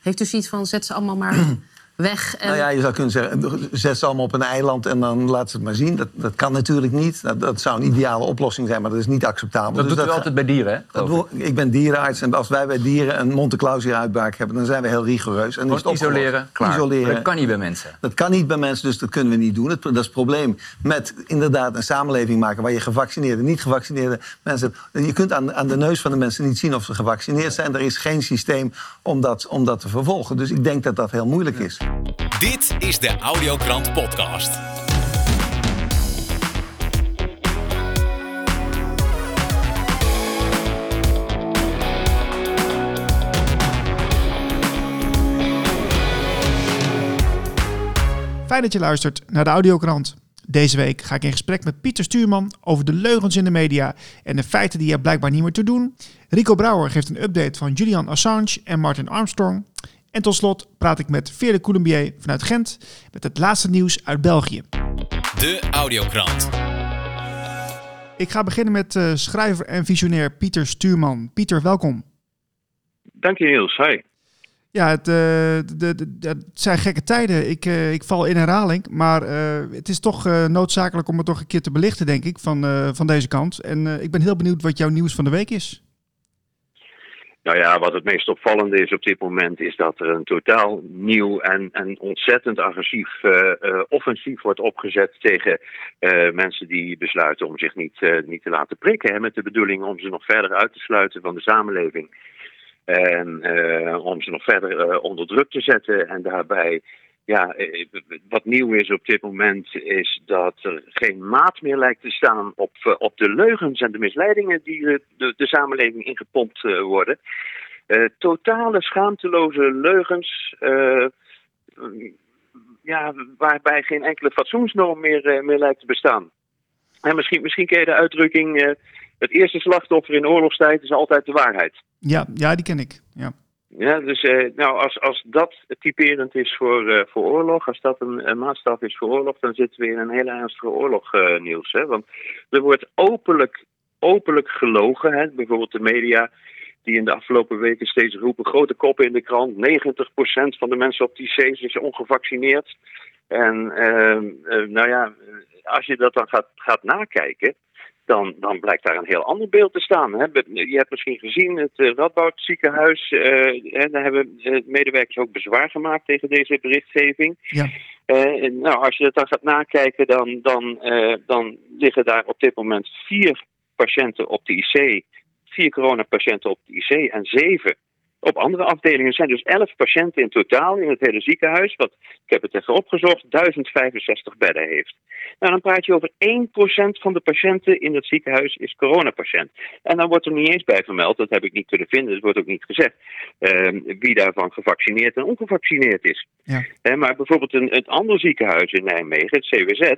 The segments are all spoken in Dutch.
Heeft u zoiets van, zet ze allemaal maar weg? En... Nou ja, je zou kunnen zeggen, zet ze allemaal op een eiland en dan laat ze het maar zien. Dat, dat kan natuurlijk niet. Dat, dat zou een ideale oplossing zijn, maar dat is niet acceptabel. Dat Dus doet u altijd bij dieren, hè? dat ik. doe- ik ben dierenarts en als wij bij dieren een Monte Clausia-uitbraak hebben... dan zijn we heel rigoureus. En is het isoleren, klaar. Isoleren. Maar dat kan niet bij mensen. Dat kan niet bij mensen, dus dat kunnen we niet doen. Dat is het probleem met inderdaad een samenleving maken... waar je gevaccineerde en niet gevaccineerde mensen. Je kunt aan, aan de neus van de mensen niet zien of ze gevaccineerd zijn. Er is geen systeem om dat, om dat te vervolgen. Dus ik denk dat dat heel moeilijk is. Dit is de Audiokrant Podcast. Fijn dat je luistert naar de Audiokrant. Deze week ga ik in gesprek met Pieter Stuurman over de leugens in de media en de feiten die er blijkbaar niet meer toe doen. Rico Brouwer geeft een update van Julian Assange en Martin Armstrong. En tot slot praat ik met Veerle Coulombier vanuit Gent met het laatste nieuws uit België. De Audiokrant. Ik ga beginnen met eh, schrijver en visionair Pieter Stuurman. Pieter, welkom. Dank je Niels, hi. Ja, het, eh, de, de, de- het zijn gekke tijden. Ik, eh, ik val in herhaling. Maar eh, het is toch eh, noodzakelijk om het toch een keer te belichten, denk ik, van, eh, van deze kant. En eh, ik ben heel benieuwd wat jouw nieuws van de week is. Nou ja, wat het meest opvallende is op dit moment is dat er een totaal nieuw en, en ontzettend agressief eh, eh, offensief wordt opgezet tegen eh, mensen die besluiten om zich niet, niet te laten prikken. Hè, met de bedoeling om ze nog verder uit te sluiten van de samenleving. En om ze nog verder onder druk te zetten. En daarbij, ja, eh, wat nieuw is op dit moment, is dat er geen maat meer lijkt te staan op, eh, op de leugens en de misleidingen die de, de, de samenleving ingepompt eh, worden. Totale schaamteloze leugens. ja, waarbij geen enkele fatsoensnorm meer, meer lijkt te bestaan. En misschien, misschien ken je de uitdrukking: het eerste slachtoffer in oorlogstijd is altijd de waarheid. Ja, ja die ken ik. Ja. Ja, dus eh, nou, als, als dat typerend is voor, eh, voor oorlog, als dat een, maatstaf is voor oorlog, dan zitten we in een hele ernstige oorlog, Niels. Hè? Want er wordt openlijk, openlijk gelogen. Hè? Bijvoorbeeld de media die in de afgelopen weken steeds roepen, grote koppen in de krant, 90% van de mensen op die is ongevaccineerd. En ehm, eh, nou ja, als je dat dan gaat, gaat nakijken, dan, dan blijkt daar een heel ander beeld te staan. Hè. Je hebt misschien gezien het uh, Radboud ziekenhuis. eh, daar hebben eh, medewerkers ook bezwaar gemaakt tegen deze berichtgeving. Ja. Nou, als je dat dan gaat nakijken, dan, dan, dan liggen daar op dit moment vier patiënten op de IC. Vier coronapatiënten op de IC en zeven op andere afdelingen. Er zijn dus elf patiënten in totaal in het hele ziekenhuis. Wat, ik heb het even opgezocht, 1065 bedden heeft. Nou, dan praat je over 1% van de patiënten in het ziekenhuis is coronapatiënt. En dan wordt er niet eens bij vermeld, dat heb ik niet kunnen vinden, dat wordt ook niet gezegd, eh, wie daarvan gevaccineerd en ongevaccineerd is. Ja. Maar bijvoorbeeld een, het andere ziekenhuis in Nijmegen, het CWZ,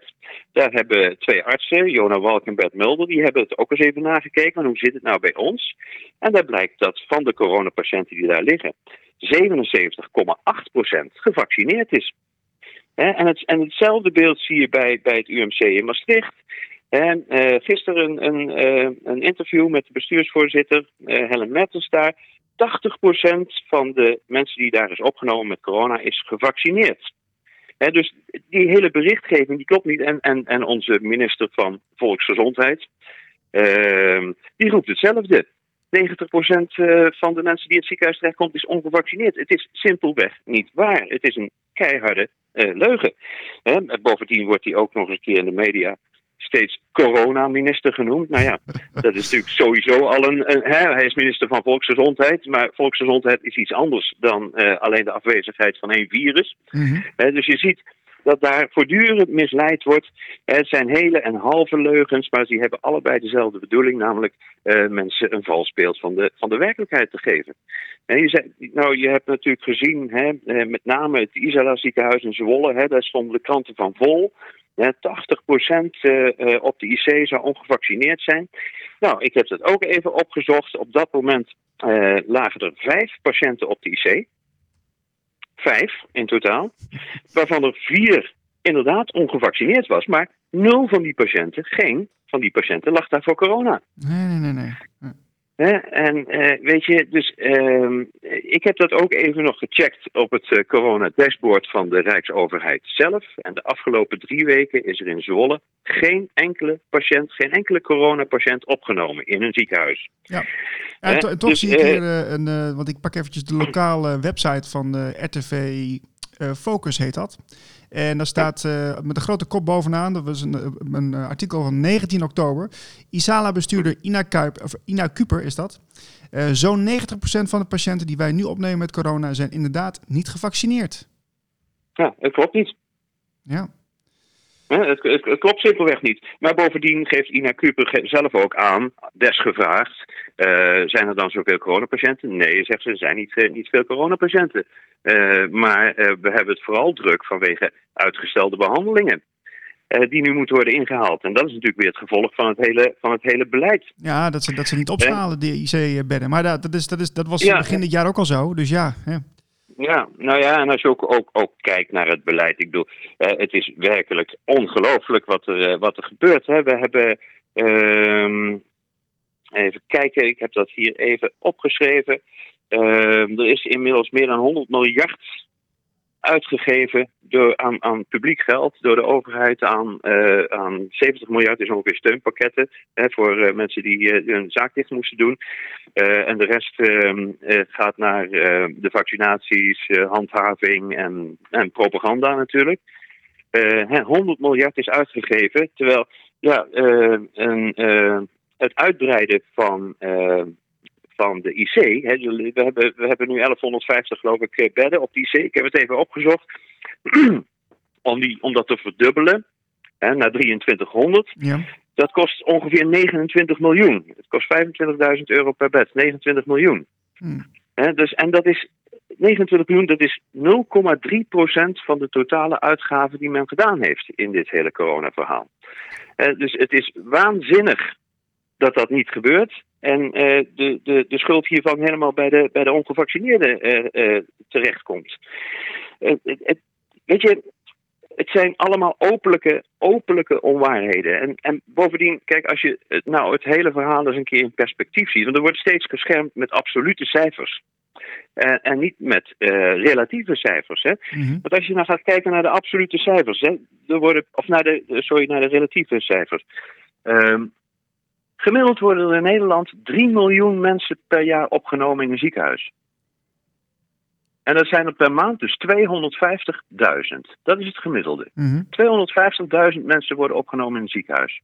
daar hebben twee artsen, Jona Walk en Bert Mulder, die hebben het ook eens even nagekeken. van hoe zit het nou bij ons? En daar blijkt dat van de coronapatiënten die daar liggen, 77,8% gevaccineerd is. En, het, en hetzelfde beeld zie je bij, bij het UMC in Maastricht. Eh, gisteren een, eh, een interview met de bestuursvoorzitter eh, Helen Mertens daar. 80% van de mensen die daar is opgenomen met corona is gevaccineerd. Dus die hele berichtgeving die klopt niet. En, en, en onze minister van Volksgezondheid, die roept hetzelfde. 90% eh, van de mensen die het ziekenhuis terechtkomt is ongevaccineerd. Het is simpelweg niet waar. Het is een keiharde eh, leugen. Hè? Bovendien wordt hij ook nog eens een keer in de media steeds coronaminister genoemd. Nou ja, dat is natuurlijk sowieso al een. een hè, hij is minister van Volksgezondheid, maar volksgezondheid is iets anders dan eh, alleen de afwezigheid van één virus. Mhm. Dus je ziet dat daar voortdurend misleid wordt. Het zijn hele en halve leugens, maar ze hebben allebei dezelfde bedoeling, namelijk eh, mensen een vals beeld van de, van de werkelijkheid te geven. En je, zei, nou, je hebt natuurlijk gezien, hè, eh, met name het Isala ziekenhuis in Zwolle, hè, daar stonden de kranten van vol. Ja, 80% eh, op de IC zou ongevaccineerd zijn. Nou, ik heb dat ook even opgezocht. Op dat moment lagen er vijf patiënten op de IC. Vijf in totaal. Waarvan er vier inderdaad ongevaccineerd was. Maar nul van die patiënten, geen van die patiënten lag daar voor corona. Nee, nee, nee. nee. Hè? En eh, weet je, dus ehm, ik heb dat ook even nog gecheckt op het eh, corona-dashboard van de Rijksoverheid zelf. En de afgelopen drie weken is er in Zwolle geen enkele patiënt, geen enkele coronapatiënt opgenomen in een ziekenhuis. Ja, en, to- en toch Dus, zie ik eh, hier een, want ik pak eventjes de lokale website van RTV Focus heet dat. En daar staat eh, met een grote kop bovenaan, dat was een, eh, een eh, artikel van 19 oktober. Isala-bestuurder Ina, Kuip, of Ina Kuper is dat. Eh, Zo'n 90% van de patiënten die wij nu opnemen met corona zijn inderdaad niet gevaccineerd. Ja, het klopt niet. Ja, Het, het, het klopt simpelweg niet. Maar bovendien geeft Ina Kuper zelf ook aan, desgevraagd, eh, zijn er dan zoveel coronapatiënten? Nee, zegt ze, er zijn niet, eh, niet veel coronapatiënten. Eh, maar we hebben het vooral druk vanwege uitgestelde behandelingen. eh, die nu moeten worden ingehaald. En dat is natuurlijk weer het gevolg van het hele, van het hele beleid. ja dat, ze, dat ze niet opschalen, de IC-bedden. Maar dat, dat, is, dat, is, dat was Ja. begin dit jaar ook al zo, dus ja. hè. Ja, nou ja, en als je ook, ook, ook kijkt naar het beleid, ik bedoel, het is werkelijk ongelooflijk wat er, eh, wat er gebeurt. Hè. We hebben, ehm, even kijken, ik heb dat hier even opgeschreven. Ehm, er is inmiddels meer dan 100 miljard uitgegeven door, aan, aan publiek geld door de overheid. Aan, eh, aan 70 miljard is ongeveer steunpakketten hè, voor eh, mensen die eh, hun zaak dicht moesten doen. En de rest ehm, eh, gaat naar de vaccinaties, handhaving en, en propaganda natuurlijk. Hè, 100 miljard is uitgegeven, terwijl ja, een, het uitbreiden van, van de IC, we, hebben, we hebben nu 1150 geloof ik eh, bedden op de IC, ik heb het even opgezocht, om, die, om dat te verdubbelen hè, naar 2300. Ja. Dat kost ongeveer 29 miljoen. Het kost 25.000 euro per bed. 29 miljoen. Hmm. Hè, dus, en dat is 29 miljoen, dat is 0,3% van de totale uitgaven die men gedaan heeft in dit hele coronaverhaal. Eh, dus het is waanzinnig dat dat niet gebeurt. En eh, de, de, de schuld hiervan helemaal bij de, bij de ongevaccineerden eh, eh, terechtkomt. Het- het- weet je, het zijn allemaal openlijke, openlijke onwaarheden. En, en bovendien, kijk, als je het- nou het hele verhaal eens een keer in perspectief ziet, want er wordt steeds geschermd met absolute cijfers. En niet met relatieve cijfers. Hè? Mhm. Want als je nou gaat kijken naar de absolute cijfers, hè, er worden, of naar de, sorry, naar de relatieve cijfers. Ehm, gemiddeld worden er in Nederland 3 miljoen mensen per jaar opgenomen in een ziekenhuis. En dat zijn er per maand dus 250.000. Dat is het gemiddelde. Mhm. 250.000 mensen worden opgenomen in een ziekenhuis.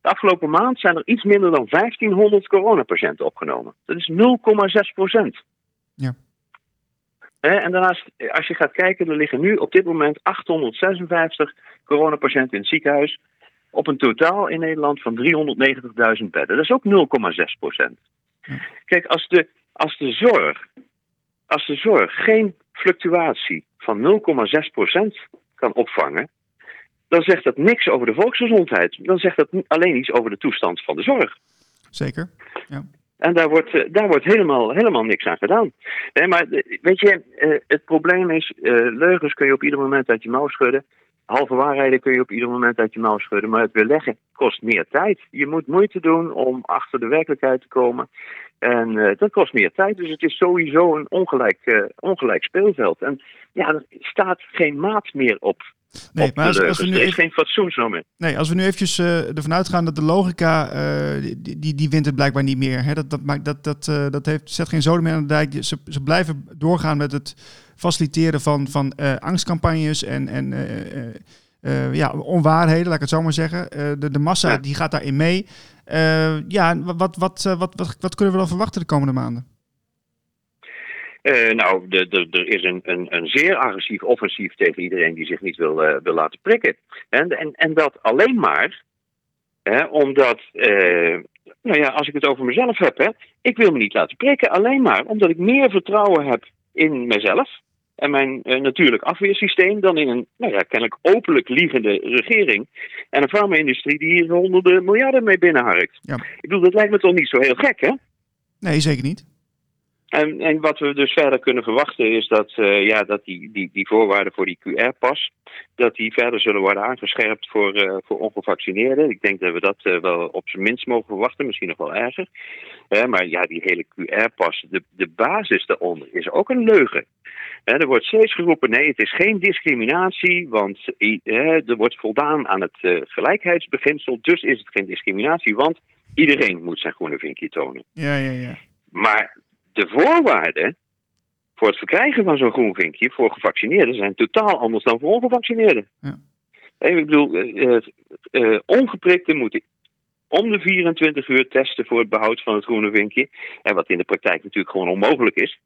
De afgelopen maand zijn er iets minder dan 1500 coronapatiënten opgenomen. Dat is 0,6 procent. Ja. en daarnaast, als je gaat kijken, er liggen nu op dit moment 856 coronapatiënten in het ziekenhuis. Op een totaal in Nederland van 390.000 bedden. Dat is ook 0,6 procent. Kijk, als de, als de zorg als de zorg geen fluctuatie van 0,6% kan opvangen, dan zegt dat niks over de volksgezondheid. Dan zegt dat alleen iets over de toestand van de zorg. Zeker. En daar wordt, eh, daar wordt helemaal, helemaal niks aan gedaan. Nee, maar eh, weet je, eh, het probleem is, leugens kun je op ieder moment uit je mouw schudden. Halve waarheden kun je op ieder moment uit je mouw schudden. Maar het weerleggen kost meer tijd. Je moet moeite doen om achter de werkelijkheid te komen. En eh, dat kost meer tijd. Dus het is sowieso een ongelijk, eh, ongelijk speelveld. En ja, er staat geen maat meer op. Nee, maar als, als we nu er is even, geen fatsoensnorm nee, als we nu eventjes eh, ervan uitgaan dat de logica, eh, die, die, die wint het blijkbaar niet meer. Hè? Dat, dat, maakt, dat, dat, eh, dat heeft, zet geen zoden meer aan de dijk. Ze, ze blijven doorgaan met het faciliteren van, van angstcampagnes en, en ja, onwaarheden, laat ik het zo maar zeggen. De, de massa Ja. die gaat daarin mee. Ja, wat, wat, wat, wat, wat kunnen we dan verwachten de komende maanden? Eh, nou, de, de, er is een, een, een zeer agressief offensief tegen iedereen die zich niet wil, eh, wil laten prikken. En, en, en dat alleen maar hè, omdat, eh, nou ja, als ik het over mezelf heb, hè, ik wil me niet laten prikken alleen maar omdat ik meer vertrouwen heb in mezelf en mijn natuurlijk afweersysteem dan in een, nou ja, kennelijk openlijk liegende regering en een farma-industrie die hier honderden miljarden mee binnenharkt. Ja. Ik bedoel, dat lijkt me toch niet zo heel gek, hè? Nee, zeker niet. En, en wat we dus verder kunnen verwachten is dat, eh, ja, dat die, die, die voorwaarden voor die QR-pas, dat die verder zullen worden aangescherpt voor, eh, voor ongevaccineerden. Ik denk dat we dat eh, wel op zijn minst mogen verwachten, misschien nog wel erger. Maar ja, die hele QR-pas, de, de basis daaronder is ook een leugen. Er wordt steeds geroepen, nee, het is geen discriminatie, want er wordt voldaan aan het gelijkheidsbeginsel, dus is het geen discriminatie, want iedereen moet zijn groene vinkje tonen. Ja, ja, ja. Maar de voorwaarden voor het verkrijgen van zo'n groen vinkje voor gevaccineerden zijn totaal anders dan voor ongevaccineerden. Ja. Eh, Ik bedoel, eh, eh, ongeprikten moeten om de 24 uur testen voor het behoud van het groene vinkje. En wat in de praktijk natuurlijk gewoon onmogelijk is.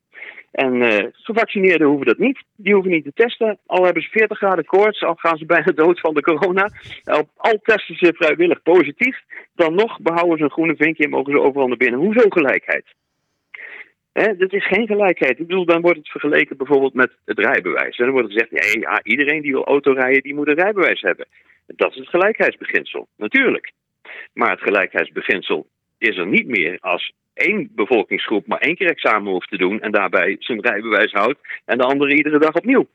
En gevaccineerden hoeven dat niet. Die hoeven niet te testen. Al hebben ze 40 graden koorts, al gaan ze bijna dood van de corona. Al, al testen ze vrijwillig positief. Dan nog behouden ze een groene vinkje en mogen ze overal naar binnen. Hoezo gelijkheid? Hè, dat is geen gelijkheid. Ik bedoel, dan wordt het vergeleken bijvoorbeeld met het rijbewijs. En dan wordt gezegd, ja, iedereen die wil autorijden, die moet een rijbewijs hebben. Dat is het gelijkheidsbeginsel, natuurlijk. Maar het gelijkheidsbeginsel is er niet meer als één bevolkingsgroep maar één keer examen hoeft te doen en daarbij zijn rijbewijs houdt en de andere iedere dag opnieuw.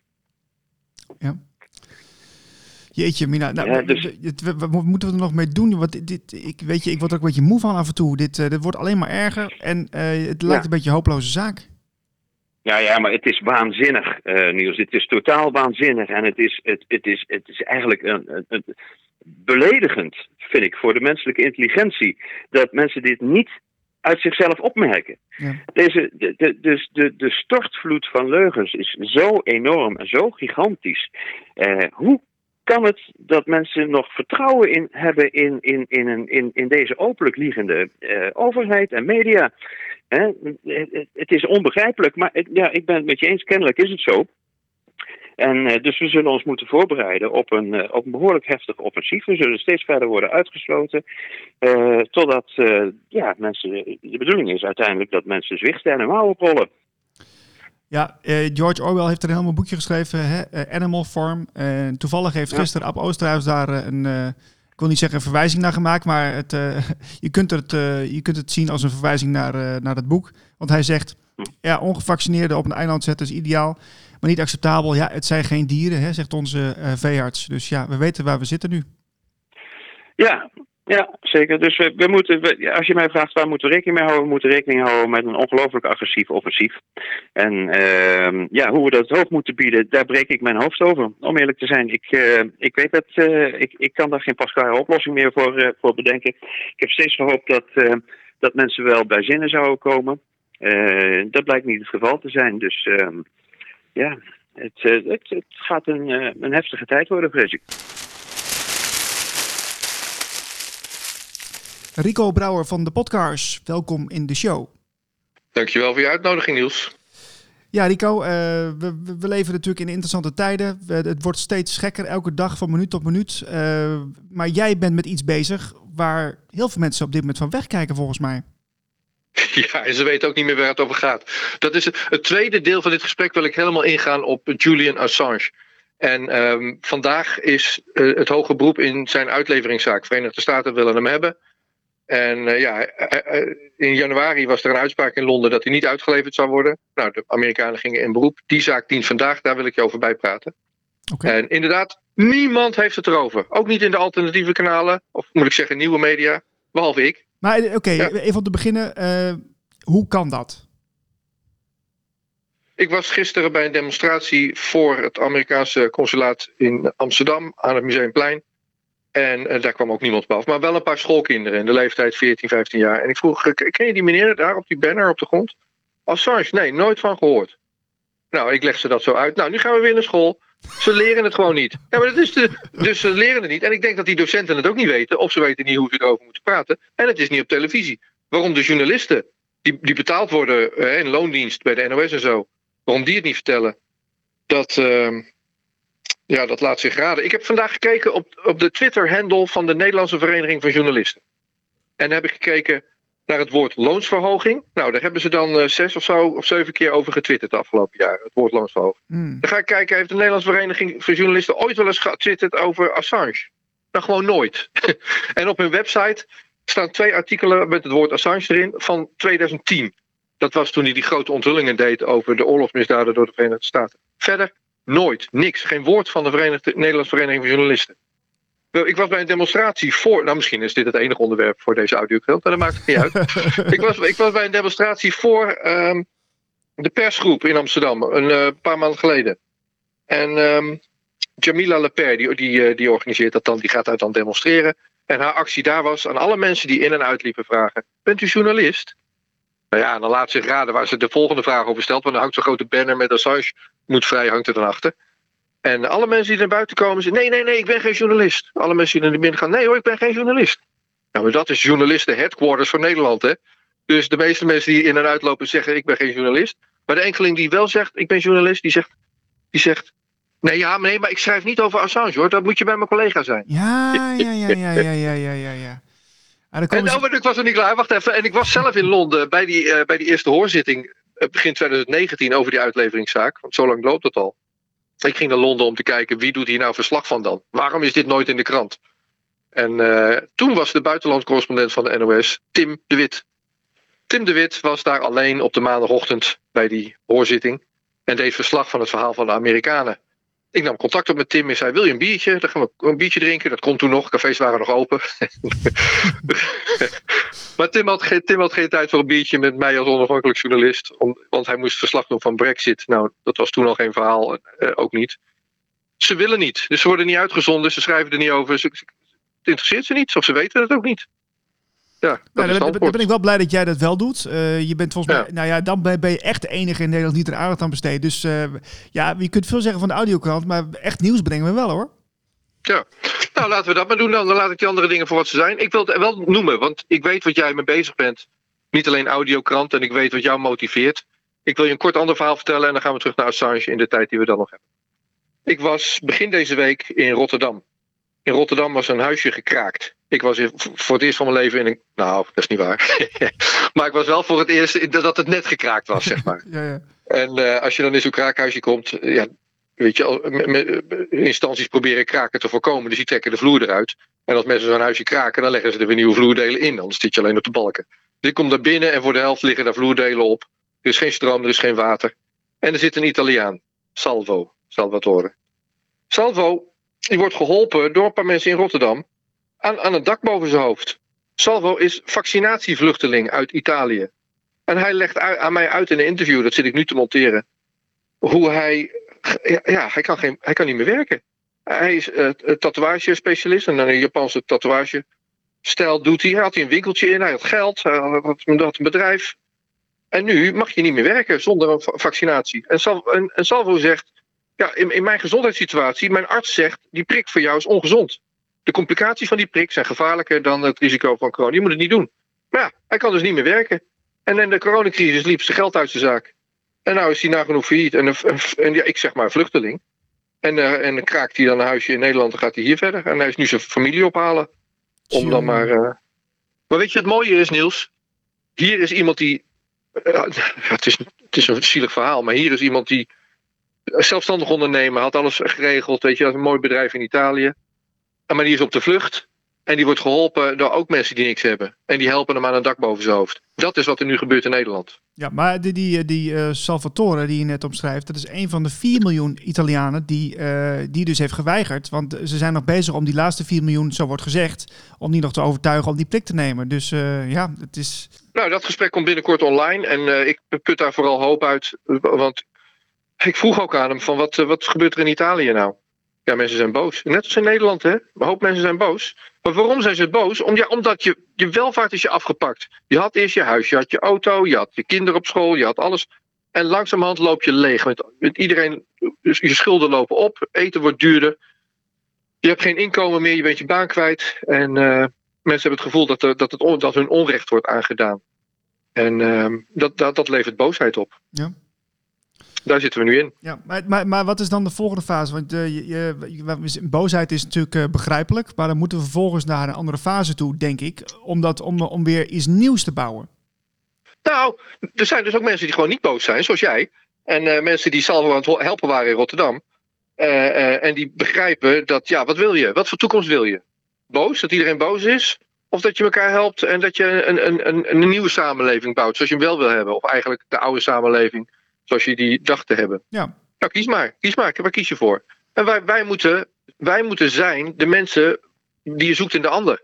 Jeetje, Mina. Nou, Ja, dus- wat moeten we er nog mee doen? Want dit, dit, ik, weet je, ik word er ook een beetje moe van af en toe. Dit, eh, dit wordt alleen maar erger en eh, het lijkt Ja. een beetje een hopeloze zaak. Ja, ja, maar het is waanzinnig, eh, Niels. Het is totaal waanzinnig. En het is, het, het is, het is eigenlijk een, een, een- beledigend, vind ik, voor de menselijke intelligentie. Dat mensen dit niet uit zichzelf opmerken. Ja. Deze, de, de, dus de, de stortvloed van leugens is zo enorm en zo gigantisch. Hoe kan het dat mensen nog vertrouwen in hebben in, in, in, een, in, in deze openlijk liegende eh, overheid en media? Het, is onbegrijpelijk, maar ja, ik ben het met je eens, kennelijk is het zo. En eh, dus we zullen ons moeten voorbereiden op een, eh, op behoorlijk heftig offensief. We zullen steeds verder worden uitgesloten. totdat ja, mensen. De bedoeling is uiteindelijk dat mensen zwichten en hun mouwen oprollen. Ja, eh, George Orwell heeft er een helemaal boekje geschreven, hè? eh, Animal Farm. En toevallig heeft Ja. gisteren Ab Oosterhuis daar eh, een, ik wil niet zeggen een verwijzing naar gemaakt, maar het, je, kunt het, je kunt het zien als een verwijzing naar, naar het boek. Want hij zegt, ja, ongevaccineerden op een eiland zetten is ideaal, maar niet acceptabel. Ja, het zijn geen dieren, hè, zegt onze veearts. Dus ja, we weten waar we zitten nu. Ja, ja zeker. Dus we, moeten, als je mij vraagt waar moeten we rekening mee houden, we moeten rekening houden met een ongelooflijk agressief offensief. En ehm, ja, hoe we dat hoog moeten bieden, daar breek ik mijn hoofd over. Om eerlijk te zijn, ik, eh, ik weet dat, eh, ik, ik kan daar geen pasklare oplossing meer voor, eh, voor bedenken. Ik heb steeds gehoopt dat, dat mensen wel bij zinnen zouden komen. Dat blijkt niet het geval te zijn. Dus ehm, ja, het, het, het gaat een, een heftige tijd worden, vrees ik. Rico Brouwer van de Podcast, welkom in de show. Dankjewel voor je uitnodiging, Niels. Ja, Rico, eh, we, we- leven natuurlijk in interessante tijden. We- het wordt steeds gekker, elke dag van minuut tot minuut. Eh, maar jij bent met iets bezig waar heel veel mensen op dit moment van wegkijken, volgens mij. Ja, en ze weten ook niet meer waar het over gaat. Dat is het, het tweede deel van dit gesprek wil ik helemaal ingaan op Julian Assange. En ehm, vandaag is eh, het hoge beroep in zijn uitleveringszaak. Verenigde Staten willen hem hebben. En eh, ja, eh, eh, in januari was er een uitspraak in Londen dat hij niet uitgeleverd zou worden. Nou, de Amerikanen gingen in beroep. Die zaak dient vandaag, daar wil ik je over bijpraten. Oké. En inderdaad, niemand heeft het erover. Ook niet in de alternatieve kanalen, of moet ik zeggen nieuwe media, behalve ik. Maar oké, Ja. even om te beginnen. hoe kan dat? Ik was gisteren bij een demonstratie voor het Amerikaanse consulaat in Amsterdam aan het Museumplein. En eh, daar kwam ook niemand behalve, maar wel een paar schoolkinderen in de leeftijd 14, 15 jaar. En ik vroeg, ken je die meneer daar op die banner op de grond? Assange? Nee, nooit van gehoord. Nou, ik leg ze dat zo uit. Nou, nu gaan we weer naar school. Ze leren het gewoon niet. Ja, maar dat is de, dus ze leren het niet. En ik denk dat die docenten het ook niet weten. Of ze weten niet hoe ze erover moeten praten. En het is niet op televisie. Waarom de journalisten, die, die betaald worden eh, in loondienst bij de NOS en zo. Waarom die het niet vertellen, dat, ehm, ja, dat laat zich raden. Ik heb vandaag gekeken op, op de Twitter-handle van de Nederlandse Vereniging van Journalisten. En heb ik gekeken naar het woord loonsverhoging. Nou, daar hebben ze dan eh, zes of zo of zeven keer over getwitterd de afgelopen jaren. Het woord loonsverhoging. Hmm. Dan ga ik kijken, heeft de Nederlandse Vereniging van Journalisten ooit wel eens getwitterd over Assange? Nou, gewoon nooit. en op hun website staan twee artikelen met het woord Assange erin van 2010. Dat was toen hij die grote onthullingen deed over de oorlogsmisdaden door de Verenigde Staten. Verder nooit, niks. Geen woord van de Verenigde, Nederlandse Vereniging van Journalisten. Ik was bij een demonstratie voor. Nou, misschien is dit het enige onderwerp voor deze audiokrant, maar dat maakt het niet uit. ik, was, ik was bij een demonstratie voor ehm, de persgroep in Amsterdam, een eh, paar maanden geleden. En ehm, Jamila Leper, die, die, eh, die organiseert dat dan, die gaat daar dan demonstreren. En haar actie daar was aan alle mensen die in en uitliepen vragen: Bent u journalist? Nou ja, en dan laat zich raden waar ze de volgende vraag over stelt. Want dan hangt zo'n grote banner met Assange moet vrij, hangt er dan achter. En alle mensen die naar buiten komen zeggen: nee, nee, nee, ik ben geen journalist. Alle mensen die naar binnen gaan: nee hoor, ik ben geen journalist. Nou, maar dat is journalisten headquarters van Nederland, hè? Dus de meeste mensen die in en uitlopen zeggen: ik ben geen journalist. Maar de enkeling die wel zegt: ik ben journalist, die zegt: die zegt Nee, ja, nee, maar ik schrijf niet over Assange hoor. Dat moet je bij mijn collega zijn. Ja, ja, ja, ja, ja, ja, ja, ja. ja. En, nou ze... ik was er niet klaar. Wacht even. En ik was zelf in Londen bij die, eh, bij die eerste hoorzitting eh, begin 2019 over die uitleveringszaak. Want zo lang loopt het al. Ik ging naar Londen om te kijken wie doet hier nou verslag van dan. Waarom is dit nooit in de krant? En eh, toen was de buitenlandcorrespondent van de NOS Tim de Wit. Tim de Wit was daar alleen op de maandagochtend bij die hoorzitting. En deed verslag van het verhaal van de Amerikanen. Ik nam contact op met Tim en zei: Wil je een biertje? Dan gaan we een biertje drinken. Dat kon toen nog. Cafés waren nog open. maar Tim had, geen, Tim had geen tijd voor een biertje met mij als onafhankelijk journalist. Want hij moest verslag doen van Brexit. Nou, dat was toen al geen verhaal. eh, ook niet. Ze willen niet. Dus ze worden niet uitgezonden. Ze schrijven er niet over. Ze- het interesseert ze niet. Of ze weten het ook niet. Ja, dat Nou, is dan, ben- dan antwoord. ben ik wel blij dat jij dat wel doet. Eh, je bent volgens Ja. mij, nou ja, dan ben ben je echt de enige in Nederland die er aandacht aan besteedt. Dus eh, ja, je kunt veel zeggen van de audiokrant, maar echt nieuws brengen we wel hoor. Ja, nou laten we dat maar doen dan. Dan laat ik die andere dingen voor wat ze zijn. Ik wil het wel noemen, want ik weet wat jij mee bezig bent. Niet alleen audiokrant en ik weet wat jou motiveert. Ik wil je een kort ander verhaal vertellen en dan gaan we terug naar Assange in de tijd die we dan nog hebben. Ik was begin deze week in Rotterdam. In Rotterdam was een huisje gekraakt. Ik was voor het eerst van mijn leven in een. Nou, dat is niet waar. maar ik was wel voor het eerst dat het net gekraakt was, zeg maar. Ja, ja. En eh, als je dan in zo'n kraakhuisje komt, eh, ja, weet je, met- instanties proberen kraken te voorkomen, dus die trekken de vloer eruit. En als mensen zo'n huisje kraken, dan leggen ze er weer nieuwe vloerdelen in, anders zit je alleen op de balken. Dus ik kom daar binnen en voor de helft liggen daar vloerdelen op. Er is geen stroom, er is geen water. En er zit een Italiaan, Salvo, Salvatore. Salvo, die wordt geholpen door een paar mensen in Rotterdam aan, aan een dak boven zijn hoofd. Salvo is vaccinatievluchteling uit Italië. En hij legt aan mij uit in een interview, dat zit ik nu te monteren, hoe hij. Ja, hij, kan geen, hij kan niet meer werken. Hij is uh, tatoeage-specialist en een Japanse tatoeage-stijl doet hij. Hij had hij een winkeltje in, hij had geld, hij had, een bedrijf. En nu mag je niet meer werken zonder een va- vaccinatie. En, Sal, en, Salvo zegt: Ja, in mijn gezondheidssituatie, mijn arts zegt: die prik voor jou is ongezond. De complicaties van die prik zijn gevaarlijker dan het risico van corona. Je moet het niet doen. Maar ja, hij kan dus niet meer werken. En in de coronacrisis liep zijn geld uit zijn zaak. En nou is hij nagenoeg failliet. En, een- en ja, ik zeg maar vluchteling. En, eh, en dan kraakt hij dan een huisje in Nederland en gaat hij hier verder. En hij is nu zijn familie ophalen. Om dan maar. eh, Maar weet je wat mooie is, Niels? Hier is iemand die. ja, het, is, het is een zielig verhaal, maar hier is iemand die. Zelfstandig ondernemer, had alles geregeld. Weet je, had een mooi bedrijf in Italië. Maar die is op de vlucht. En die wordt geholpen door ook mensen die niks hebben. En die helpen hem aan een dak boven zijn hoofd. Dat is wat er nu gebeurt in Nederland. Ja, maar die, die, die eh, Salvatore die je net omschrijft, dat is een van de 4 miljoen Italianen die, eh, die dus heeft geweigerd. Want ze zijn nog bezig om die laatste 4 miljoen, zo wordt gezegd, om die nog te overtuigen om die prik te nemen. Dus eh, ja, het is... Nou, dat gesprek komt binnenkort online. En eh, ik put daar vooral hoop uit. Want ik vroeg ook aan hem van wat, eh, wat gebeurt er in Italië nou? Ja, mensen zijn boos. Net als in Nederland, hè? Een hoop mensen zijn boos. Maar waarom zijn ze boos? Om, omdat je, je welvaart is je afgepakt. Je had eerst je huis, je had je auto, je had je kinderen op school, je had alles. En langzamerhand loop je leeg. Met, iedereen, dus je schulden lopen op, eten wordt duurder. Je hebt geen inkomen meer, je bent je baan kwijt. En eh, mensen hebben het gevoel dat, er, dat, het, dat hun onrecht wordt aangedaan. En ehm, dat, dat, dat levert boosheid op. Ja. Daar zitten we nu in. Ja, maar, maar, maar wat is dan de volgende fase? Want eh, je, je, boosheid is natuurlijk eh, begrijpelijk, maar dan moeten we vervolgens naar een andere fase toe, denk ik, om, dat, om, om weer iets nieuws te bouwen. Nou, er zijn dus ook mensen die gewoon niet boos zijn, zoals jij. En eh, mensen die Salvo aan het helpen waren in Rotterdam. En die begrijpen dat, ja, wat wil je? Wat voor toekomst wil je? Boos? Dat iedereen boos is? Of dat je elkaar helpt en dat je een, een, een, een nieuwe samenleving bouwt zoals je hem wel wil hebben. Of eigenlijk de oude samenleving zoals je die dacht te hebben. Ja. Nou, kies maar. Kies maar. Waar kies je voor? En wij, wij, moeten, wij moeten zijn de mensen die je zoekt in de ander.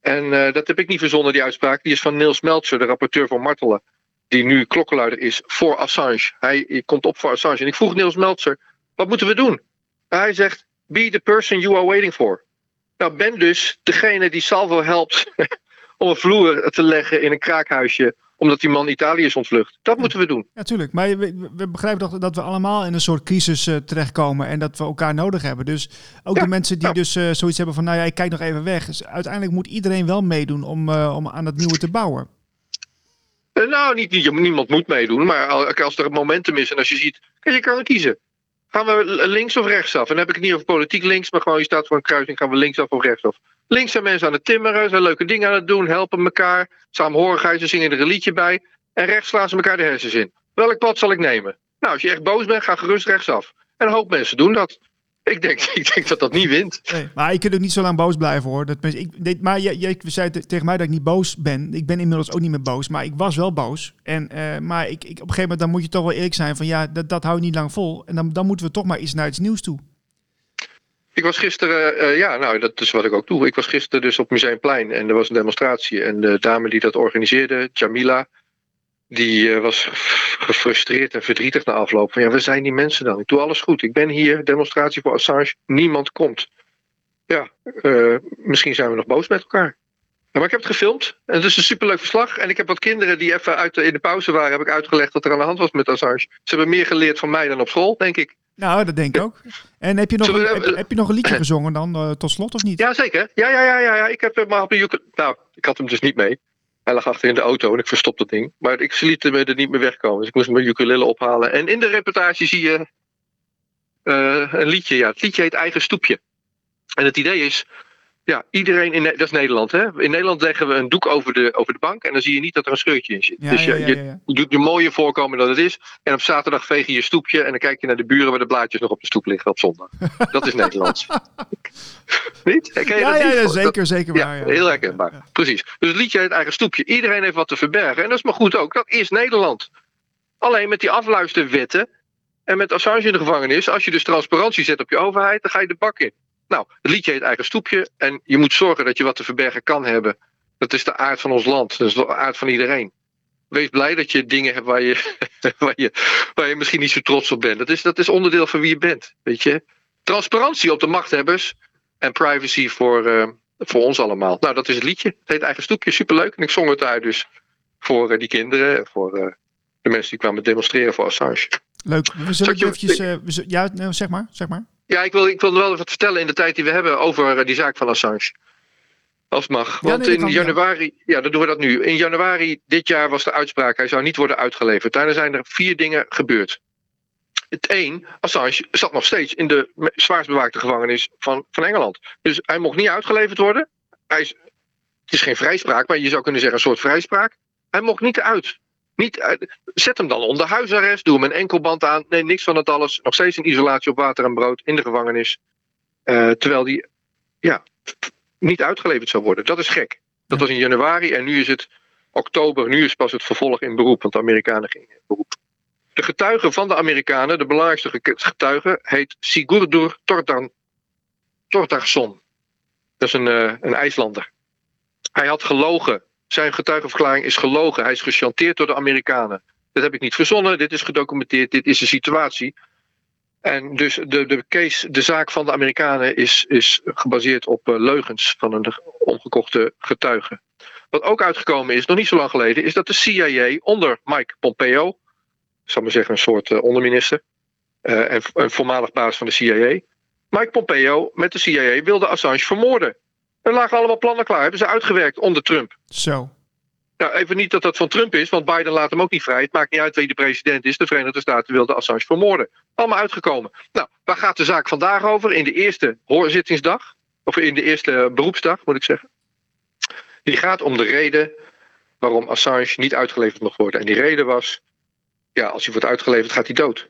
En eh, dat heb ik niet verzonnen, die uitspraak. Die is van Niels Meltzer, de rapporteur van Martelen. Die nu klokkenluider is voor Assange. Hij komt op voor Assange. En ik vroeg Niels Meltzer, wat moeten we doen? En hij zegt, be the person you are waiting for. Nou, ben dus degene die Salvo helpt om een vloer te leggen in een kraakhuisje omdat die man Italië is ontvlucht. Dat moeten we doen. Ja, tuurlijk. Maar we, we begrijpen toch dat we allemaal in een soort crisis uh, terechtkomen en dat we elkaar nodig hebben. Dus ook Ja, de mensen die ja. dus uh, zoiets hebben van, nou ja, ik kijk nog even weg. Dus uiteindelijk moet iedereen wel meedoen om, uh, om aan het nieuwe te bouwen. Eh, nou, niet, niet, niemand moet meedoen, maar al- als er een momentum is en als je ziet, je kan kiezen. Gaan we links of rechtsaf? En dan heb ik het niet over politiek links, maar gewoon je staat voor een kruising, gaan we linksaf of rechtsaf? Links zijn mensen aan het timmeren, zijn leuke dingen aan het doen, helpen elkaar, saamhorigheid, ze zingen er een liedje bij. En rechts slaan ze elkaar de hersens in. Welk pad zal ik nemen? Nou, als je echt boos bent, ga gerust rechtsaf. En een hoop mensen doen dat. Ik denk, ik denk dat dat niet wint. Nee, maar ik kan ook niet zo lang boos blijven hoor. Dat, ik, maar jij, jij zei te- tegen mij dat ik niet boos ben. Ik ben inmiddels ook niet meer boos, maar ik was wel boos. En, eh, maar ik, ik, op een gegeven moment dan moet je toch wel eerlijk zijn van ja, dat, dat hou je niet lang vol. En dan, dan moeten we toch maar iets naar iets nieuws toe. Ik was gisteren, eh, ja, nou, dat is wat ik ook doe. Ik was gisteren dus op Museumplein en er was een demonstratie. En de dame die dat organiseerde, Jamila, die eh, was gefrustreerd en verdrietig na afloop. Van ja, we zijn die mensen dan. Ik doe alles goed. Ik ben hier, demonstratie voor Assange. Niemand komt. Ja, eh, misschien zijn we nog boos met elkaar. Maar ik heb het gefilmd en het is een superleuk verslag. En ik heb wat kinderen die even uit de, in de pauze waren, heb ik uitgelegd wat er aan de hand was met Assange. Ze hebben meer geleerd van mij dan op school, denk ik. Nou, dat denk ik ook. En heb je nog, we- heb, heb je nog een liedje gezongen dan eh, tot slot of niet? Ja, zeker. Ja, ja, ja, ja, ja. Ik heb hem maar op ukulele. Nou, ik had hem dus niet mee. Hij lag achter in de auto en ik verstop dat ding. Maar ik liet hem er niet meer wegkomen. Dus ik moest mijn ukulele ophalen. En in de reportage zie je eh, een liedje. Ja, het liedje heet Eigen Stoepje. En het idee is. Ja, iedereen in dat is Nederland, hè? In Nederland leggen we een doek over de, over de bank en dan zie je niet dat er een scheurtje in zit. Ja, dus je, ja, je ja, ja. je doet je mooie voorkomen dat het is. En op zaterdag veeg je je stoepje en dan kijk je naar de buren waar de blaadjes nog op de stoep liggen op zondag. Dat is Nederlands. niet? Je Ja, dat ja, niet? ja, Dat- zeker, zeker ja, waar. Ja, heel herkenbaar. Precies. Dus het liedje heet eigen stoepje. Iedereen heeft wat te verbergen. En dat is maar goed ook. Dat is Nederland. Alleen met die afluisterwetten en met Assange in de gevangenis. Als je dus transparantie zet op je overheid, dan ga je de bak in. Nou, het liedje heet eigen stoepje. En je moet zorgen dat je wat te verbergen kan hebben. Dat is de aard van ons land. Dat is de aard van iedereen. Wees blij dat je dingen hebt waar je, waar je, waar je misschien niet zo trots op bent. Dat is, dat is onderdeel van wie je bent. Weet je? Transparantie op de machthebbers en privacy voor, eh, voor ons allemaal. Nou, dat is het liedje. Het heet Eigen Stoepje, superleuk. En ik zong het daar dus voor eh, die kinderen. en Voor eh, de mensen die kwamen demonstreren voor Assange. Leuk. We zullen je- eventjes... ja, nou, zeg maar, zeg maar. Ja, ik wil, ik wil nog wel wat vertellen in de tijd die we hebben over eh, die zaak van Assange. Als het mag. Ja, Want nee, in kan, ja. januari, ja. dan doen we dat nu. In januari dit jaar was de uitspraak, hij zou niet worden uitgeleverd. Daarna zijn er vier dingen gebeurd. Het één, Assange zat nog steeds in de zwaarst bewaakte gevangenis van, van Engeland. Dus hij mocht niet uitgeleverd worden. Hij is, het is geen vrijspraak, maar je zou kunnen zeggen een soort vrijspraak. Hij mocht niet uit. Niet uit. Zet hem dan onder huisarrest, doe hem een enkelband aan. Nee, niks van het alles. Nog steeds in isolatie op water en brood in de gevangenis. Eh, terwijl die ja, niet uitgeleverd zou worden. Dat is gek. Dat was in januari en nu is het oktober. Nu is pas het vervolg in beroep, want de Amerikanen gingen in beroep. De getuige van de Amerikanen, de belangrijkste ge- getuige, heet Sigurdur Tordan, Tordarsson. Dat is een, eh, een IJslander. Hij had gelogen. Zijn getuigenverklaring is gelogen. Hij is gechanteerd door de Amerikanen. Dat heb ik niet verzonnen. Dit is gedocumenteerd. Dit is de situatie. En dus de, de case, de zaak van de Amerikanen is, is gebaseerd op eh, leugens van een omgekochte getuige. Wat ook uitgekomen is, nog niet zo lang geleden, is dat de CIA onder Mike Pompeo, ik zal maar zeggen een soort eh, onderminister, eh, en een voormalig baas van de CIA, Mike Pompeo met de CIA wilde Assange vermoorden. Er lagen allemaal plannen klaar, hebben ze uitgewerkt onder Trump. Zo. Nou, even niet dat dat van Trump is, want Biden laat hem ook niet vrij. Het maakt niet uit wie de president is. De Verenigde Staten wilden Assange vermoorden. Allemaal uitgekomen. Nou, waar gaat de zaak vandaag over? In de eerste hoorzittingsdag, of in de eerste beroepsdag, moet ik zeggen. Die gaat om de reden waarom Assange niet uitgeleverd mag worden. En die reden was, ja, als hij wordt uitgeleverd, gaat hij dood.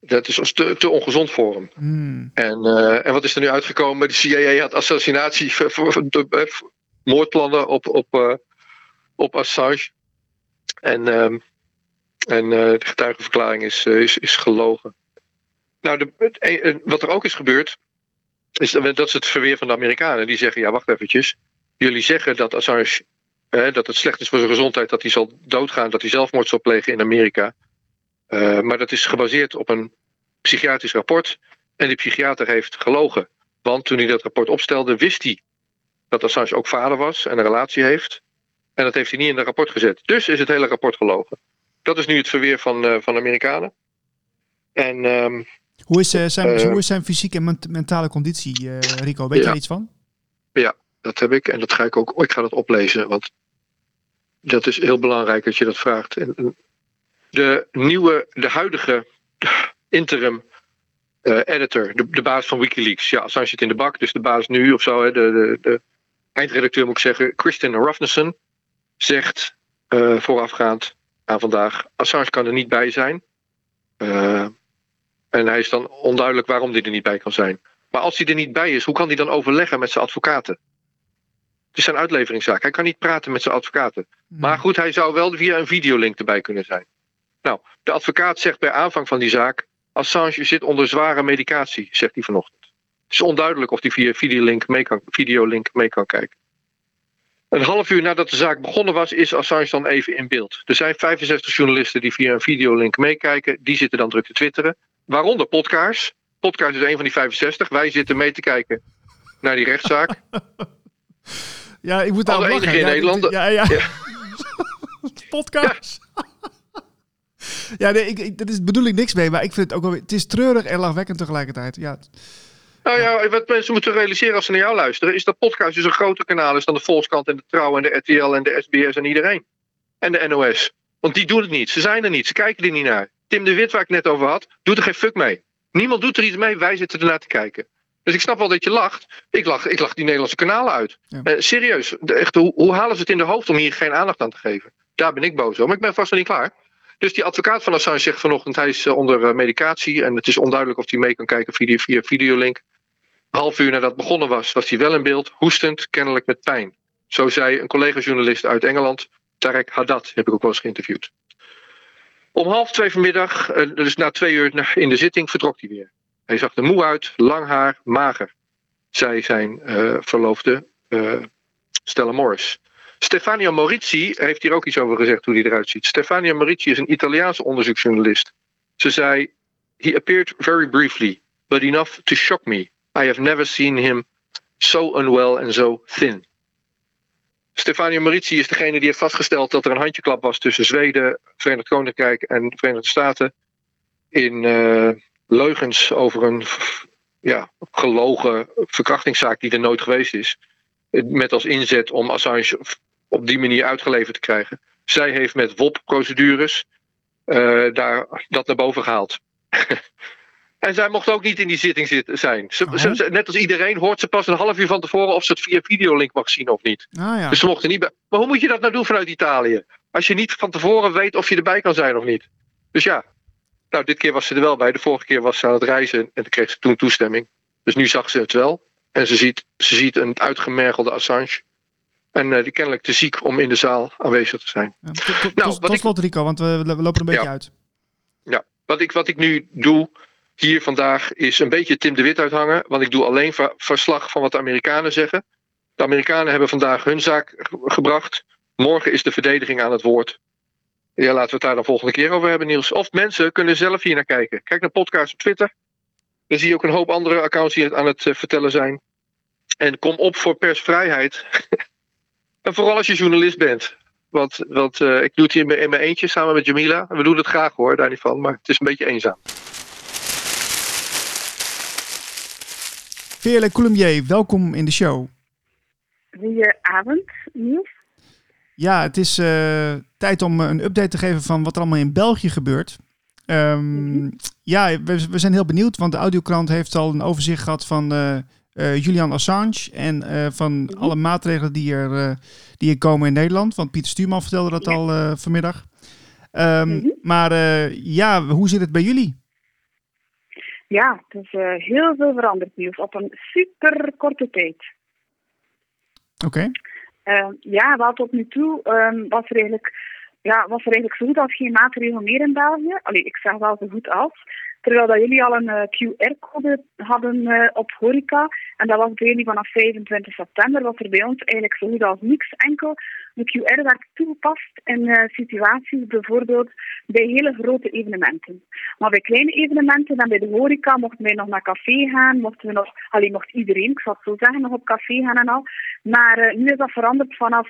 Dat is als te, te ongezond voor hem. Hmm. En, eh, en wat is er nu uitgekomen? De CIA had assassinatie, ver- moordplannen op, op, eh, op Assange. En, ehm, en eh, de getuigenverklaring is, eh, is, is gelogen. Nou, de, het- eh, wat er ook is gebeurd, is dat, is het verweer van de Amerikanen. Die zeggen, ja, wacht eventjes. Jullie zeggen dat Assange, eh, dat het slecht is voor zijn gezondheid, dat hij zal doodgaan, dat hij zelfmoord zal plegen in Amerika. Eh, maar dat is gebaseerd op een psychiatrisch rapport. En die psychiater heeft gelogen. Want toen hij dat rapport opstelde, wist hij dat Assange ook vader was en een relatie heeft. En dat heeft hij niet in het rapport gezet. Dus is het hele rapport gelogen. Dat is nu het verweer van, eh, van de Amerikanen. En ehm, Hoe is, eh, zijn, hoe is zijn fysieke en ment- mentale conditie, Rico? Weet je Ja. iets van? dat heb ik en dat ga ik ook. ik ga dat oplezen, want dat is heel belangrijk dat je dat vraagt. En de nieuwe, de huidige interim eh, editor, de, de baas van WikiLeaks. Ja, Assange zit in de bak, dus de baas nu of zo, hè, de, de, de eindredacteur moet ik zeggen, Kristen Rafnesson, zegt eh, voorafgaand aan vandaag: Assange kan er niet bij zijn. Eh, en hij is dan onduidelijk waarom hij er niet bij kan zijn. Maar als hij er niet bij is, hoe kan hij dan overleggen met zijn advocaten? Het is zijn uitleveringszaak. Hij kan niet praten met zijn advocaten. Maar goed, hij zou wel via een videolink erbij kunnen zijn. Nou, de advocaat zegt bij aanvang van die zaak: Assange zit onder zware medicatie, zegt hij vanochtend. Het is onduidelijk of hij via videolink mee kan, videolink mee kan kijken. Een half uur nadat de zaak begonnen was, is Assange dan even in beeld. Er zijn 65 journalisten die via een videolink meekijken. Die zitten dan druk te twitteren. Waaronder Podkaars. Podkaars is een van die 65. Wij zitten mee te kijken naar die rechtszaak. Ja, ik moet daar lachen. in ja, Nederland. Ja, ja. Ja. Podcast. Ja, nee, ik, ik, dat is, bedoel ik niks mee, maar ik vind het ook wel weer... Het is treurig en lachwekkend tegelijkertijd. Ja, Nou ja, wat mensen moeten realiseren als ze naar jou luisteren, is dat podcast dus een groter kanaal is dan de Volkskrant en de Trouw en de RTL en de SBS en iedereen. En de NOS. Want die doen het niet. Ze zijn er niet. Ze kijken er niet naar. Tim de Wit, waar ik net over had, doet er geen fuck mee. Niemand doet er iets mee. Wij zitten ernaar te kijken. Dus ik snap wel dat je lacht. Ik lach, ik lach die Nederlandse kanalen uit. Ja. Eh, serieus. De, echt, hoe, hoe halen ze het in de hoofd om hier geen aandacht aan te geven? Daar ben ik boos over. Maar ik ben vast nog niet klaar. Dus die advocaat van Assange zegt vanochtend, hij is eh, onder eh, medicatie. En het is onduidelijk of hij mee kan kijken via, videolink. Een half uur nadat begonnen was, was hij wel in beeld, hoestend, kennelijk met pijn. Zo zei een collega-journalist uit Engeland, Tarek Haddad, heb ik ook wel eens geïnterviewd. Om half twee vanmiddag, eh, dus na twee uur in de zitting, vertrok hij weer. Hij zag er moe uit, lang haar, mager, zei zijn verloofde Stella Morris. Stefania Morizzi heeft hier ook iets over gezegd hoe hij eruit ziet. Stefania Morizzi is een Italiaanse onderzoeksjournalist. Ze zei: He appeared very briefly, but enough to shock me. I have never seen him so unwell and so thin. Stefania Morizzi is degene die heeft vastgesteld dat er een handjeklap was tussen Zweden, Verenigd Koninkrijk en de Verenigde Staten. In eh, leugens over een ja, gelogen verkrachtingszaak die er nooit geweest is. Met als inzet om Assange op die manier uitgeleverd te krijgen. Zij heeft met WOP-procedures eh, daar dat naar boven gehaald. en zij mocht ook niet in die zitting zijn. Ze, Oh. ze- net als iedereen hoort ze pas een half uur van tevoren of ze het via videolink mag zien of niet. Ah ja. Dus ze mochten niet bij. Maar hoe moet je dat nou doen vanuit Italië? Als je niet van tevoren weet of je erbij kan zijn of niet. Dus ja, nou, dit keer was ze er wel bij. De vorige keer was ze aan het reizen en toen kreeg ze toen toestemming. Dus nu zag ze het wel. En ze ziet, ze ziet een uitgemergelde Assange. En eh, die kennelijk te ziek om in de zaal aanwezig te zijn. Ja, tot- tot- Nou, tot- tot slot, Rico, want we, we lopen een beetje Ja. uit. Wat ik, wat ik nu doe hier vandaag is een beetje Tim de Wit uithangen. Want ik doe alleen ver- verslag van wat de Amerikanen zeggen. De Amerikanen hebben vandaag hun zaak ge- gebracht. Morgen is de verdediging aan het woord. Ja, laten we het daar dan volgende keer over hebben, Niels. Of mensen kunnen zelf hier naar kijken. Kijk naar podcasts op Twitter. Dan zie je ook een hoop andere accounts die het aan het eh, vertellen zijn. En kom op voor persvrijheid. en vooral als je journalist bent. Want, want eh, ik doe het hier in mijn- eentje samen met Jamila. We doen het graag hoor, daar niet van. Maar het is een beetje eenzaam. Veerle Coulombier, welkom in de show. Goedenavond, Niels. Ja, het is eh, tijd om eh, een update te geven van wat er allemaal in België gebeurt. Ehm, Ja, we, we zijn heel benieuwd, want de Audiokrant heeft al een overzicht gehad van Julian Assange en eh, van alle maatregelen die er, eh, die er komen in Nederland. Want Pieter Stuurman vertelde dat Ja. al eh, vanmiddag. Ehm, Mhm. Maar eh, ja, hoe zit het bij jullie? Ja, het is eh, heel veel veranderd, Niels, op een super korte tijd. Oké. Uh, ja, wel tot nu toe um, was er eigenlijk ja, was er eigenlijk zo goed als geen maatregel meer in België. Allee, ik zeg wel zo goed als. Terwijl dat jullie al een uh, QR-code hadden uh, op horeca. En dat was bij jullie vanaf 25 september. Was er bij ons eigenlijk zo goed als niks. Enkel de QR werd toegepast in uh, situaties, bijvoorbeeld bij hele grote evenementen. Maar bij kleine evenementen en bij de horeca mochten wij nog naar café gaan. Mochten we nog, alleen mocht iedereen, ik zal het zo zeggen, nog op café gaan en al. Maar nu is dat veranderd vanaf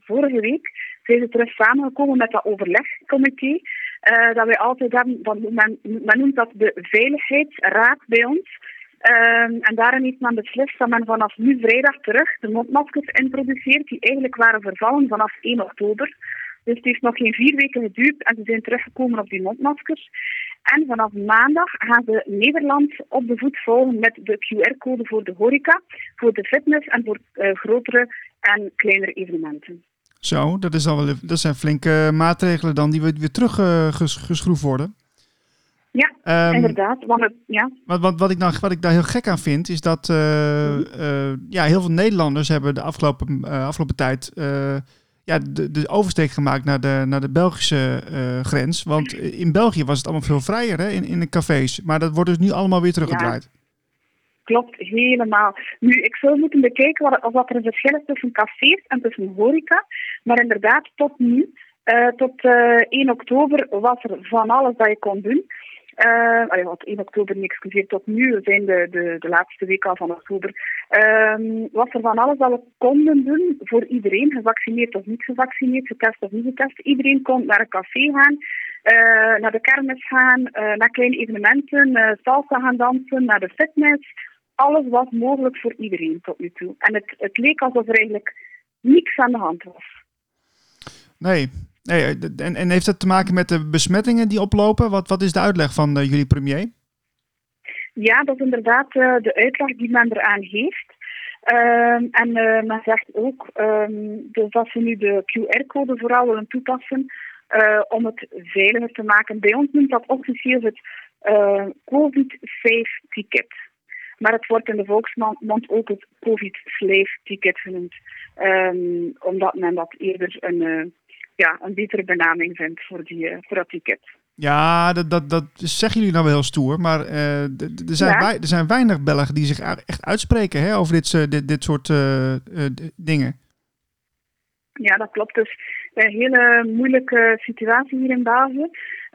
vorige week. Zijn ze terug samengekomen met dat overlegcomité. Uh, dat wij altijd hebben, men, men noemt dat de Veiligheidsraad bij ons. Uh, en daarin heeft men beslist dat men vanaf nu vrijdag terug de mondmaskers introduceert, die eigenlijk waren vervallen vanaf 1 oktober. Dus het heeft nog geen vier weken geduurd en ze zijn teruggekomen op die mondmaskers. En vanaf maandag gaan ze Nederland op de voet volgen met de QR-code voor de horeca, voor de fitness en voor uh, grotere en kleinere evenementen. Zo, dat, is al wel, dat zijn flinke maatregelen dan die weer terug uh, ges, geschroefd worden. Ja, um, inderdaad. Want het, ja. Wat, wat, wat, ik nou, wat ik daar heel gek aan vind, is dat uh, uh, ja, heel veel Nederlanders hebben de afgelopen, afgelopen tijd ja, de, de oversteek gemaakt naar de, naar de Belgische grens. Want in België was het allemaal veel vrijer hè, in, in de cafés. Maar dat wordt dus nu allemaal weer teruggedraaid. Ja. Klopt, helemaal. Nu, ik zou moeten bekijken wat, wat er een verschil is tussen cafés en tussen horeca. Maar inderdaad, tot nu, uh, tot uh, 1 oktober, was er van alles dat je kon doen. Uh, allee, wat 1 oktober, niet excuseer, tot nu, we zijn de, de, de laatste week al van oktober. Uh, was er van alles dat we konden doen voor iedereen, gevaccineerd of niet gevaccineerd, getest of niet getest. Iedereen kon naar een café gaan, naar de kermis gaan, naar kleine evenementen, salsa gaan dansen, naar de fitness alles was mogelijk voor iedereen tot nu toe. En het, het leek alsof er eigenlijk niks aan de hand was. Nee. nee en, en heeft dat te maken met de besmettingen die oplopen? Wat, wat is de uitleg van uh, jullie premier? Ja, dat is inderdaad uh, de uitleg die men eraan heeft. Uh, en men zegt ook um, dus dat ze nu de QR-code vooral willen toepassen om het veiliger te maken. Bij ons noemt dat officieel het COVID-safe ticket. Maar het wordt in de volksmond ook het COVID-slave-ticket genoemd. Um, omdat men dat eerder een, uh, ja, een betere benaming vindt voor, die, uh, voor dat ticket. Ja, dat, dat, dat zeggen jullie nou wel heel stoer. Maar uh, er, zijn ja. er zijn weinig Belgen die zich echt uitspreken hè, over dit, dit, dit soort dingen. Ja, dat klopt. Dus een hele moeilijke situatie hier in België.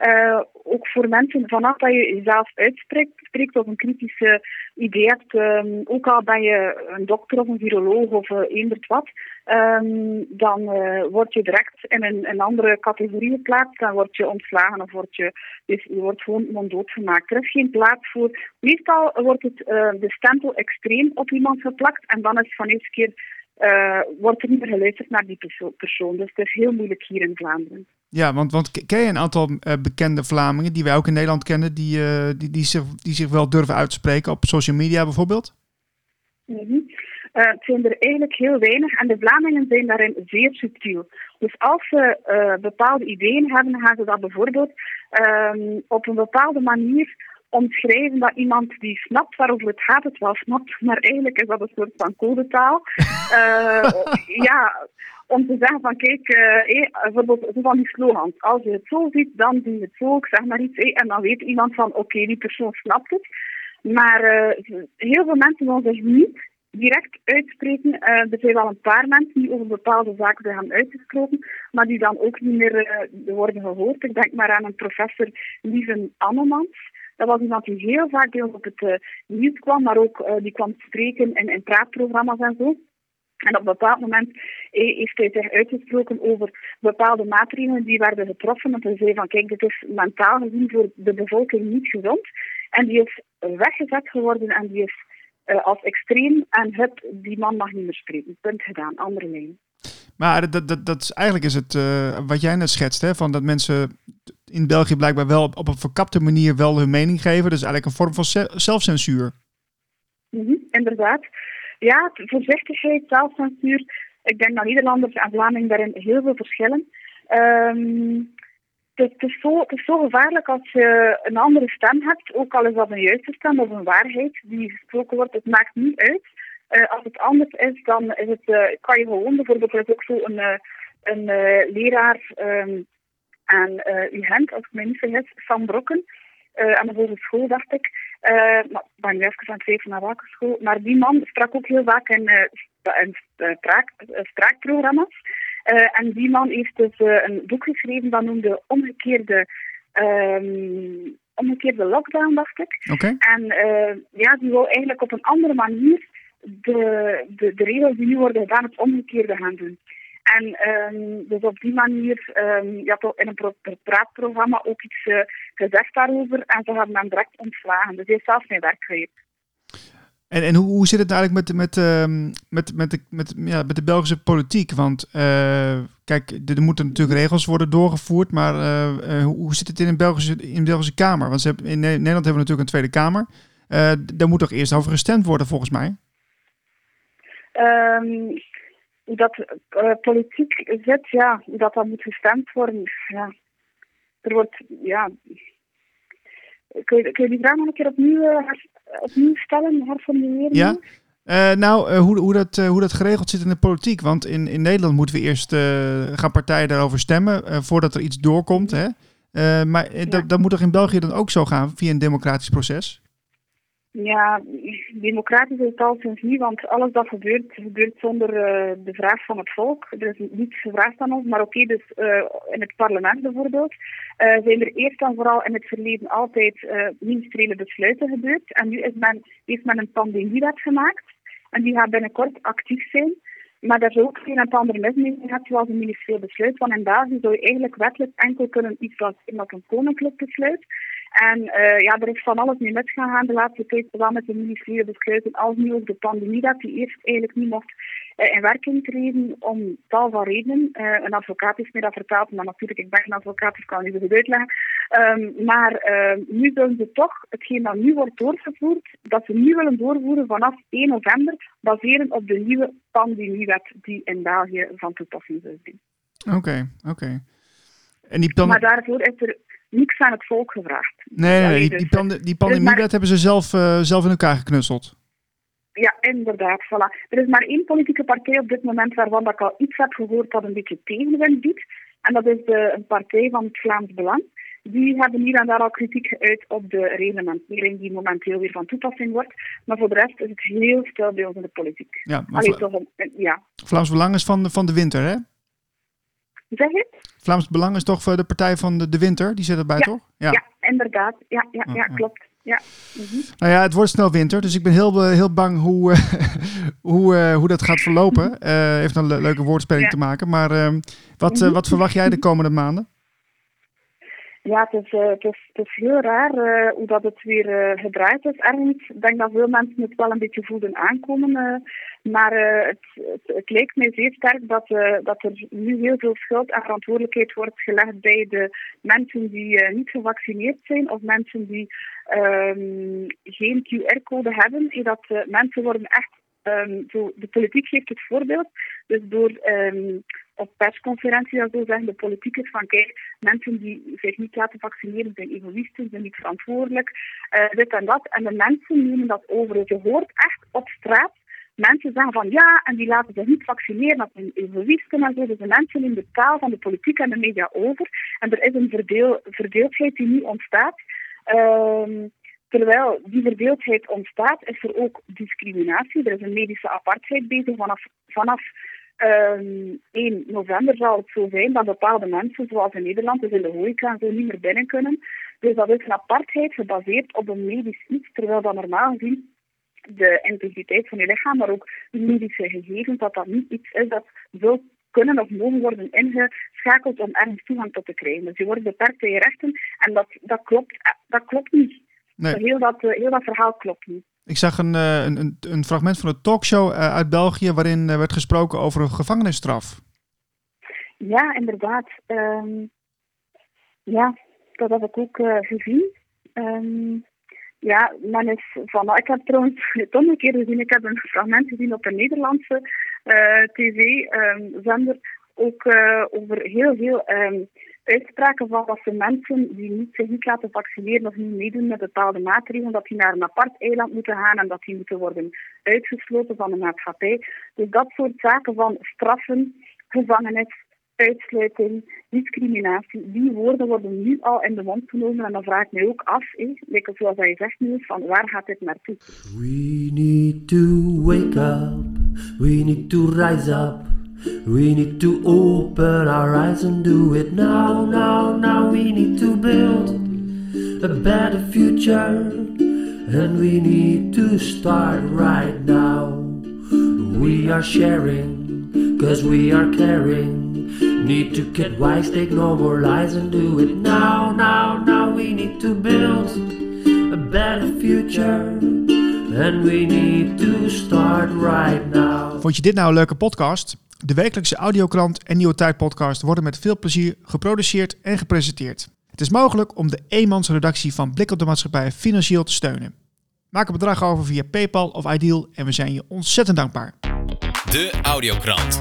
Uh, ook voor mensen, vanaf dat je jezelf uitspreekt spreekt of een kritische idee hebt, um, ook al ben je een dokter of een viroloog of uh, eenderd wat, um, dan word je direct in een, een, andere categorie geplaatst. Dan word je ontslagen of word je, dus je wordt gewoon monddood gemaakt. Er is geen plaats voor. Meestal wordt het, de stempel extreem op iemand geplakt en dan is van eerste keer uh, wordt er niet meer geluisterd naar die perso persoon. Dus het is heel moeilijk hier in Vlaanderen. Ja, want, want ken je een aantal uh, bekende Vlamingen die wij ook in Nederland kennen, die, uh, die, die, zich, die zich wel durven uitspreken op social media bijvoorbeeld? Mm -hmm. het zijn er eigenlijk heel weinig en de Vlamingen zijn daarin zeer subtiel. Dus als ze bepaalde ideeën hebben, gaan ze dat bijvoorbeeld ehm, op een bepaalde manier omschrijven dat iemand die snapt waarover het gaat, het wel snapt, maar eigenlijk is dat een soort van codetaal. uh, ja, om te zeggen van kijk, uh, bijvoorbeeld zo van die slogans. Als je het zo ziet, dan zie je het zo. Ik zeg maar iets. Hey, en dan weet iemand van oké, okay, die persoon snapt het. Maar uh, heel veel mensen willen zich niet direct uitspreken. Er zijn wel een paar mensen die over bepaalde zaken zijn gaan uitgesproken, maar die dan ook niet meer worden gehoord. Ik denk maar aan een professor Lieven Annemans. Dat was iemand die heel vaak ons op het uh, nieuws kwam, maar ook uh, die kwam spreken in, in praatprogramma's en zo. En op een bepaald moment heeft hij zich uitgesproken over bepaalde maatregelen die werden getroffen. En hij zei van kijk, dit is mentaal gezien voor de bevolking niet gezond. En die is weggezet geworden en die is als extreem en het, die man mag niet meer spreken. Punt gedaan, andere lijn. Maar dat, dat, dat is, eigenlijk is het wat jij net schetst, hè, van dat mensen in België blijkbaar wel op, een verkapte manier wel hun mening geven. Dus eigenlijk een vorm van zelfcensuur. -hmm, inderdaad. Ja, voorzichtigheid, zelfcensuur. Ik denk dat Nederlanders en Vlamingen daarin heel veel verschillen. Um, het, is zo, zo gevaarlijk als je een andere stem hebt, ook al is dat een juiste stem of een waarheid die gesproken wordt. Het maakt niet uit. Eh, als het anders is, dan is het, eh, kan je gewoon, bijvoorbeeld, ook zo een, eh, een leraar ehm, aan uh, UGent, als ik me niet vergis, Sam Brokken, eh, aan de hogeschool, dacht ik. Uh, maar ik ben nu even aan het twijfelen naar welke school. Maar die man sprak ook heel vaak in, uh, in spraakprogramma's. en die man heeft dus een boek geschreven dat noemde Omgekeerde um, omgekeerde lockdown, dacht ik. Okay. En uh, ja, die wil eigenlijk op een andere manier de, de, de regels die nu worden gedaan, het omgekeerde gaan doen. En um, dus op die manier, um, je had in een praatprogramma ook iets uh, gezegd daarover en ze hebben hem direct ontslagen. Dus hij heeft zelfs geen werk. En, en hoe, hoe zit het eigenlijk met, met, uh, met, met, de, met, ja, met de Belgische politiek? Want uh, kijk, er moeten natuurlijk regels worden doorgevoerd, maar uh, hoe, hoe zit het in de Belgische, in de Belgische Kamer? Want ze hebben, in Nederland hebben we natuurlijk een Tweede Kamer. daar moet toch eerst over gestemd worden, volgens mij? Um, dat politiek zit, ja, dat dat moet gestemd worden. Ja. Er wordt, ja. Kun je, kun je die vraag nog een keer opnieuw opnieuw stellen, herformuleren? Ja. Uh, nou, hoe, hoe, dat, hoe dat geregeld zit in de politiek. Want in, in Nederland moeten we eerst gaan partijen daarover stemmen voordat er iets doorkomt. Hè? maar ja. dat, dat moet toch in België dan ook zo gaan via een democratisch proces? Ja, democratisch is het al sinds niet, want alles dat gebeurt, gebeurt zonder uh, de vraag van het volk. Er is niets gevraagd aan ons, maar oké, dus uh, in het parlement bijvoorbeeld uh, zijn er eerst en vooral in het verleden altijd ministeriële besluiten gebeurd. En nu is men, heeft men een pandemiewet gemaakt en die gaat binnenkort actief zijn. Maar daar is ook geen en ander mis zoals een ministerieel besluit. Want in België zou je eigenlijk wettelijk enkel kunnen iets wat een koninklijk besluit. En uh, ja, er is van alles mee misgegaan de laatste tijd, zowel met de ministeriële besluiten als nu ook de pandemie, dat die eerst eigenlijk niet mocht uh, in werking treden om tal van redenen. Uh, een advocaat heeft mij dat verteld, maar natuurlijk, ik ben geen advocaat, dus ik kan niet goed uitleggen. Um, maar nu zullen ze toch, hetgeen dat nu wordt doorgevoerd, dat ze nu willen doorvoeren vanaf 1 november, baseren op de nieuwe pandemiewet die in België van toepassing zou zijn. Oké, okay, oké. Okay. En die plan... Maar daarvoor is er niks aan het volk gevraagd. Nee, nee, nee die, die, pand die pandemiewet maar... hebben ze zelf, uh, zelf in elkaar geknutseld. Ja, inderdaad. Voilà. Er is maar één politieke partij op dit moment waarvan ik al iets heb gehoord dat een beetje tegenwind biedt. En dat is de, een partij van het Vlaams Belang. Die hebben hier en daar al kritiek geuit op de reglementering die momenteel weer van toepassing wordt. Maar voor de rest is het heel stil bij ons in de politiek. Ja, maar Allee, toch ja. Vlaams Belang is van de, van de winter, hè? Zeg je? Vlaams Belang is toch de partij van de, de winter? Die zit erbij, ja, toch? Ja. ja, inderdaad. Ja, ja, ja, ja. klopt. Ja. Mm -hmm. Nou ja, het wordt snel winter, dus ik ben heel, heel bang hoe, hoe, uh, hoe dat gaat verlopen. Uh, heeft een le leuke woordspeling te maken. Maar uh, wat, -hmm. wat verwacht jij de komende maanden? Ja, het is, het is, het heel raar uh, hoe dat het weer uh, gedraaid is ergens. Ik denk dat veel mensen het wel een beetje voelden aankomen. maar het, het, het, lijkt mij zeer sterk dat, dat er nu heel veel schuld en verantwoordelijkheid wordt gelegd bij de mensen die niet gevaccineerd zijn of mensen die um, geen QR-code hebben. En dat mensen worden echt Um, zo, de politiek geeft het voorbeeld. Dus door um, op persconferenties zo zeggen, de politiek is van kijk, mensen die zich niet laten vaccineren zijn egoïsten, zijn niet verantwoordelijk, uh, dit en dat. En de mensen nemen dat over. Dus je hoort echt op straat mensen zeggen van ja, en die laten zich niet vaccineren, dat zijn egoïsten en zo. Dus de mensen nemen de taal van de politiek en de media over. En er is een verdeel, verdeeldheid die nu ontstaat. Um, Terwijl die verdeeldheid ontstaat, is er ook discriminatie. Er is een medische apartheid bezig. Vanaf, vanaf um, 1 november zal het zo zijn dat bepaalde mensen, zoals in Nederland, dus in de horeca, zo niet meer binnen kunnen. Dus dat is een apartheid gebaseerd op een medisch iets, terwijl dat normaal gezien de integriteit van je lichaam, maar ook de medische gegevens, dat dat niet iets is dat wil kunnen of mogen worden ingeschakeld om ergens toegang tot te krijgen. Dus je wordt beperkt in je rechten en dat, dat, klopt, dat klopt niet. Nee. Heel, dat, heel dat verhaal klopt niet. Ik zag een, een, een fragment van een talkshow uit België waarin werd gesproken over een gevangenisstraf. Ja, inderdaad. Um, ja, dat heb ik ook uh, gezien. Um, ja, men is van. Ik heb trouwens het een keer gezien. Ik heb een fragment gezien op een Nederlandse uh, tv-zender. Um, ook uh, over heel veel uitspraken van dat ze mensen die niet, zich niet laten vaccineren of niet meedoen met bepaalde maatregelen, dat die naar een apart eiland moeten gaan en dat die moeten worden uitgesloten van de maatschappij. Dus dat soort zaken van straffen, gevangenis, uitsluiting, discriminatie, die woorden worden nu al in de mond genomen. En dan vraag ik me ook af, hé, zoals hij zegt nu, van waar gaat dit naartoe? We need to wake up, we need to rise up. We need to open our eyes and do it now, now, now. We need to build a better future, and we need to start right now. We are sharing, cause we are caring. Need to get wise, take no more lies, and do it now, now, now. We need to build a better future, and we need to start right now. Vond je dit nou een leuke podcast? De wekelijkse audiokrant en Nieuwe Tijd podcast worden met veel plezier geproduceerd en gepresenteerd. Het is mogelijk om de eenmansredactie van Blik op de Maatschappij financieel te steunen. Maak een bedrag over via PayPal of Ideal en we zijn je ontzettend dankbaar. De Audiokrant.